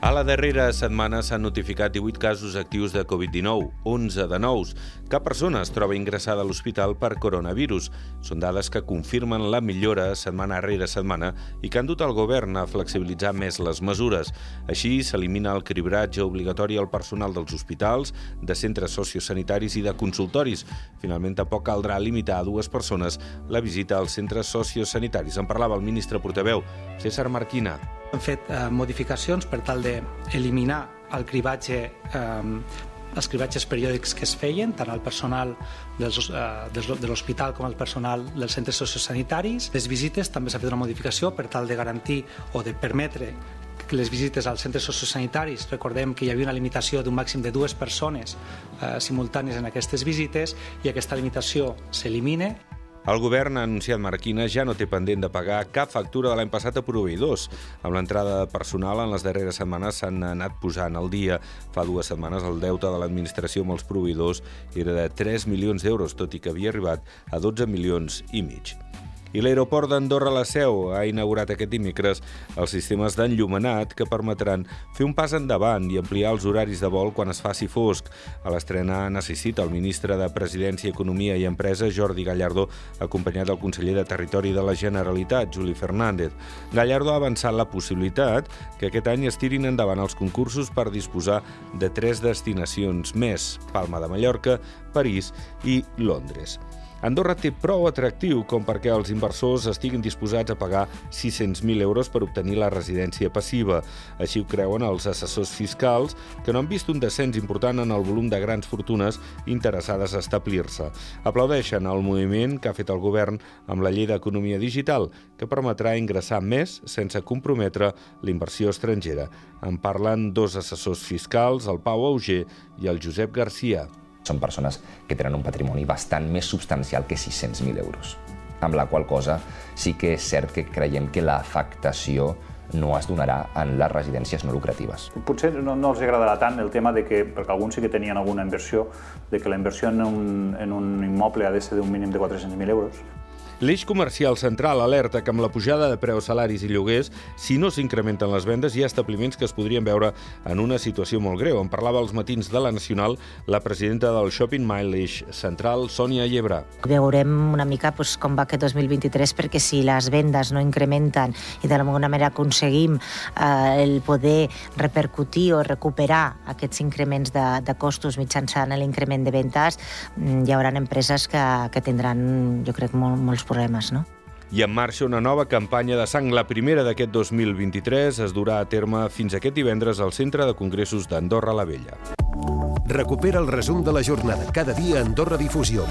A la darrera setmana s'han notificat 18 casos actius de Covid-19, 11 de nous. Cap persona es troba ingressada a l'hospital per coronavirus. Són dades que confirmen la millora setmana rere setmana i que han dut el govern a flexibilitzar més les mesures. Així, s'elimina el cribratge obligatori al personal dels hospitals, de centres sociosanitaris i de consultoris. Finalment, tampoc caldrà limitar a dues persones la visita als centres sociosanitaris. En parlava el ministre portaveu, César Marquina. Hem fet eh, modificacions per tal d'eliminar el cribatge eh, els cribatges periòdics que es feien, tant al personal dels, eh, de l'hospital com al personal dels centres sociosanitaris. Les visites també s'ha fet una modificació per tal de garantir o de permetre que les visites als centres sociosanitaris, recordem que hi havia una limitació d'un màxim de dues persones eh, simultànies en aquestes visites i aquesta limitació s'elimina el govern ha anunciat Marquina ja no té pendent de pagar cap factura de l'any passat a proveïdors. Amb l'entrada de personal en les darreres setmanes s'han anat posant al dia. Fa dues setmanes el deute de l'administració amb els proveïdors era de 3 milions d'euros, tot i que havia arribat a 12 milions i mig. I l'aeroport d'Andorra la Seu ha inaugurat aquest dimecres els sistemes d'enllumenat que permetran fer un pas endavant i ampliar els horaris de vol quan es faci fosc. A l'estrena necessita el ministre de Presidència, Economia i Empresa, Jordi Gallardo, acompanyat del conseller de Territori de la Generalitat, Juli Fernández. Gallardo ha avançat la possibilitat que aquest any es tirin endavant els concursos per disposar de tres destinacions més, Palma de Mallorca, París i Londres. Andorra té prou atractiu com perquè els inversors estiguin disposats a pagar 600.000 euros per obtenir la residència passiva. Així ho creuen els assessors fiscals, que no han vist un descens important en el volum de grans fortunes interessades a establir-se. Aplaudeixen el moviment que ha fet el govern amb la llei d'economia digital, que permetrà ingressar més sense comprometre la estrangera. En parlen dos assessors fiscals, el Pau Auger i el Josep Garcia. Són persones que tenen un patrimoni bastant més substancial que 600.000 euros. Amb la qual cosa sí que és cert que creiem que l'afectació no es donarà en les residències no lucratives. Potser no, no els agradarà tant el tema de que, perquè alguns sí que tenien alguna inversió, de que la inversió en un, en un immoble ha de ser d'un mínim de 400.000 euros, L'eix comercial central alerta que amb la pujada de preus, salaris i lloguers, si no s'incrementen les vendes, hi ha establiments que es podrien veure en una situació molt greu. En parlava als matins de la Nacional la presidenta del Shopping Mall Eix Central, Sònia Llebra. Veurem una mica doncs, com va aquest 2023, perquè si les vendes no incrementen i d'alguna manera aconseguim eh, el poder repercutir o recuperar aquests increments de, de costos mitjançant l'increment de ventes, mm, hi haurà empreses que, que tindran, jo crec, molt, molts problemes, no? I en marxa una nova campanya de sang. La primera d'aquest 2023 es durà a terme fins aquest divendres al Centre de Congressos d'Andorra la Vella. Recupera el resum de la jornada cada dia a Andorra Difusió.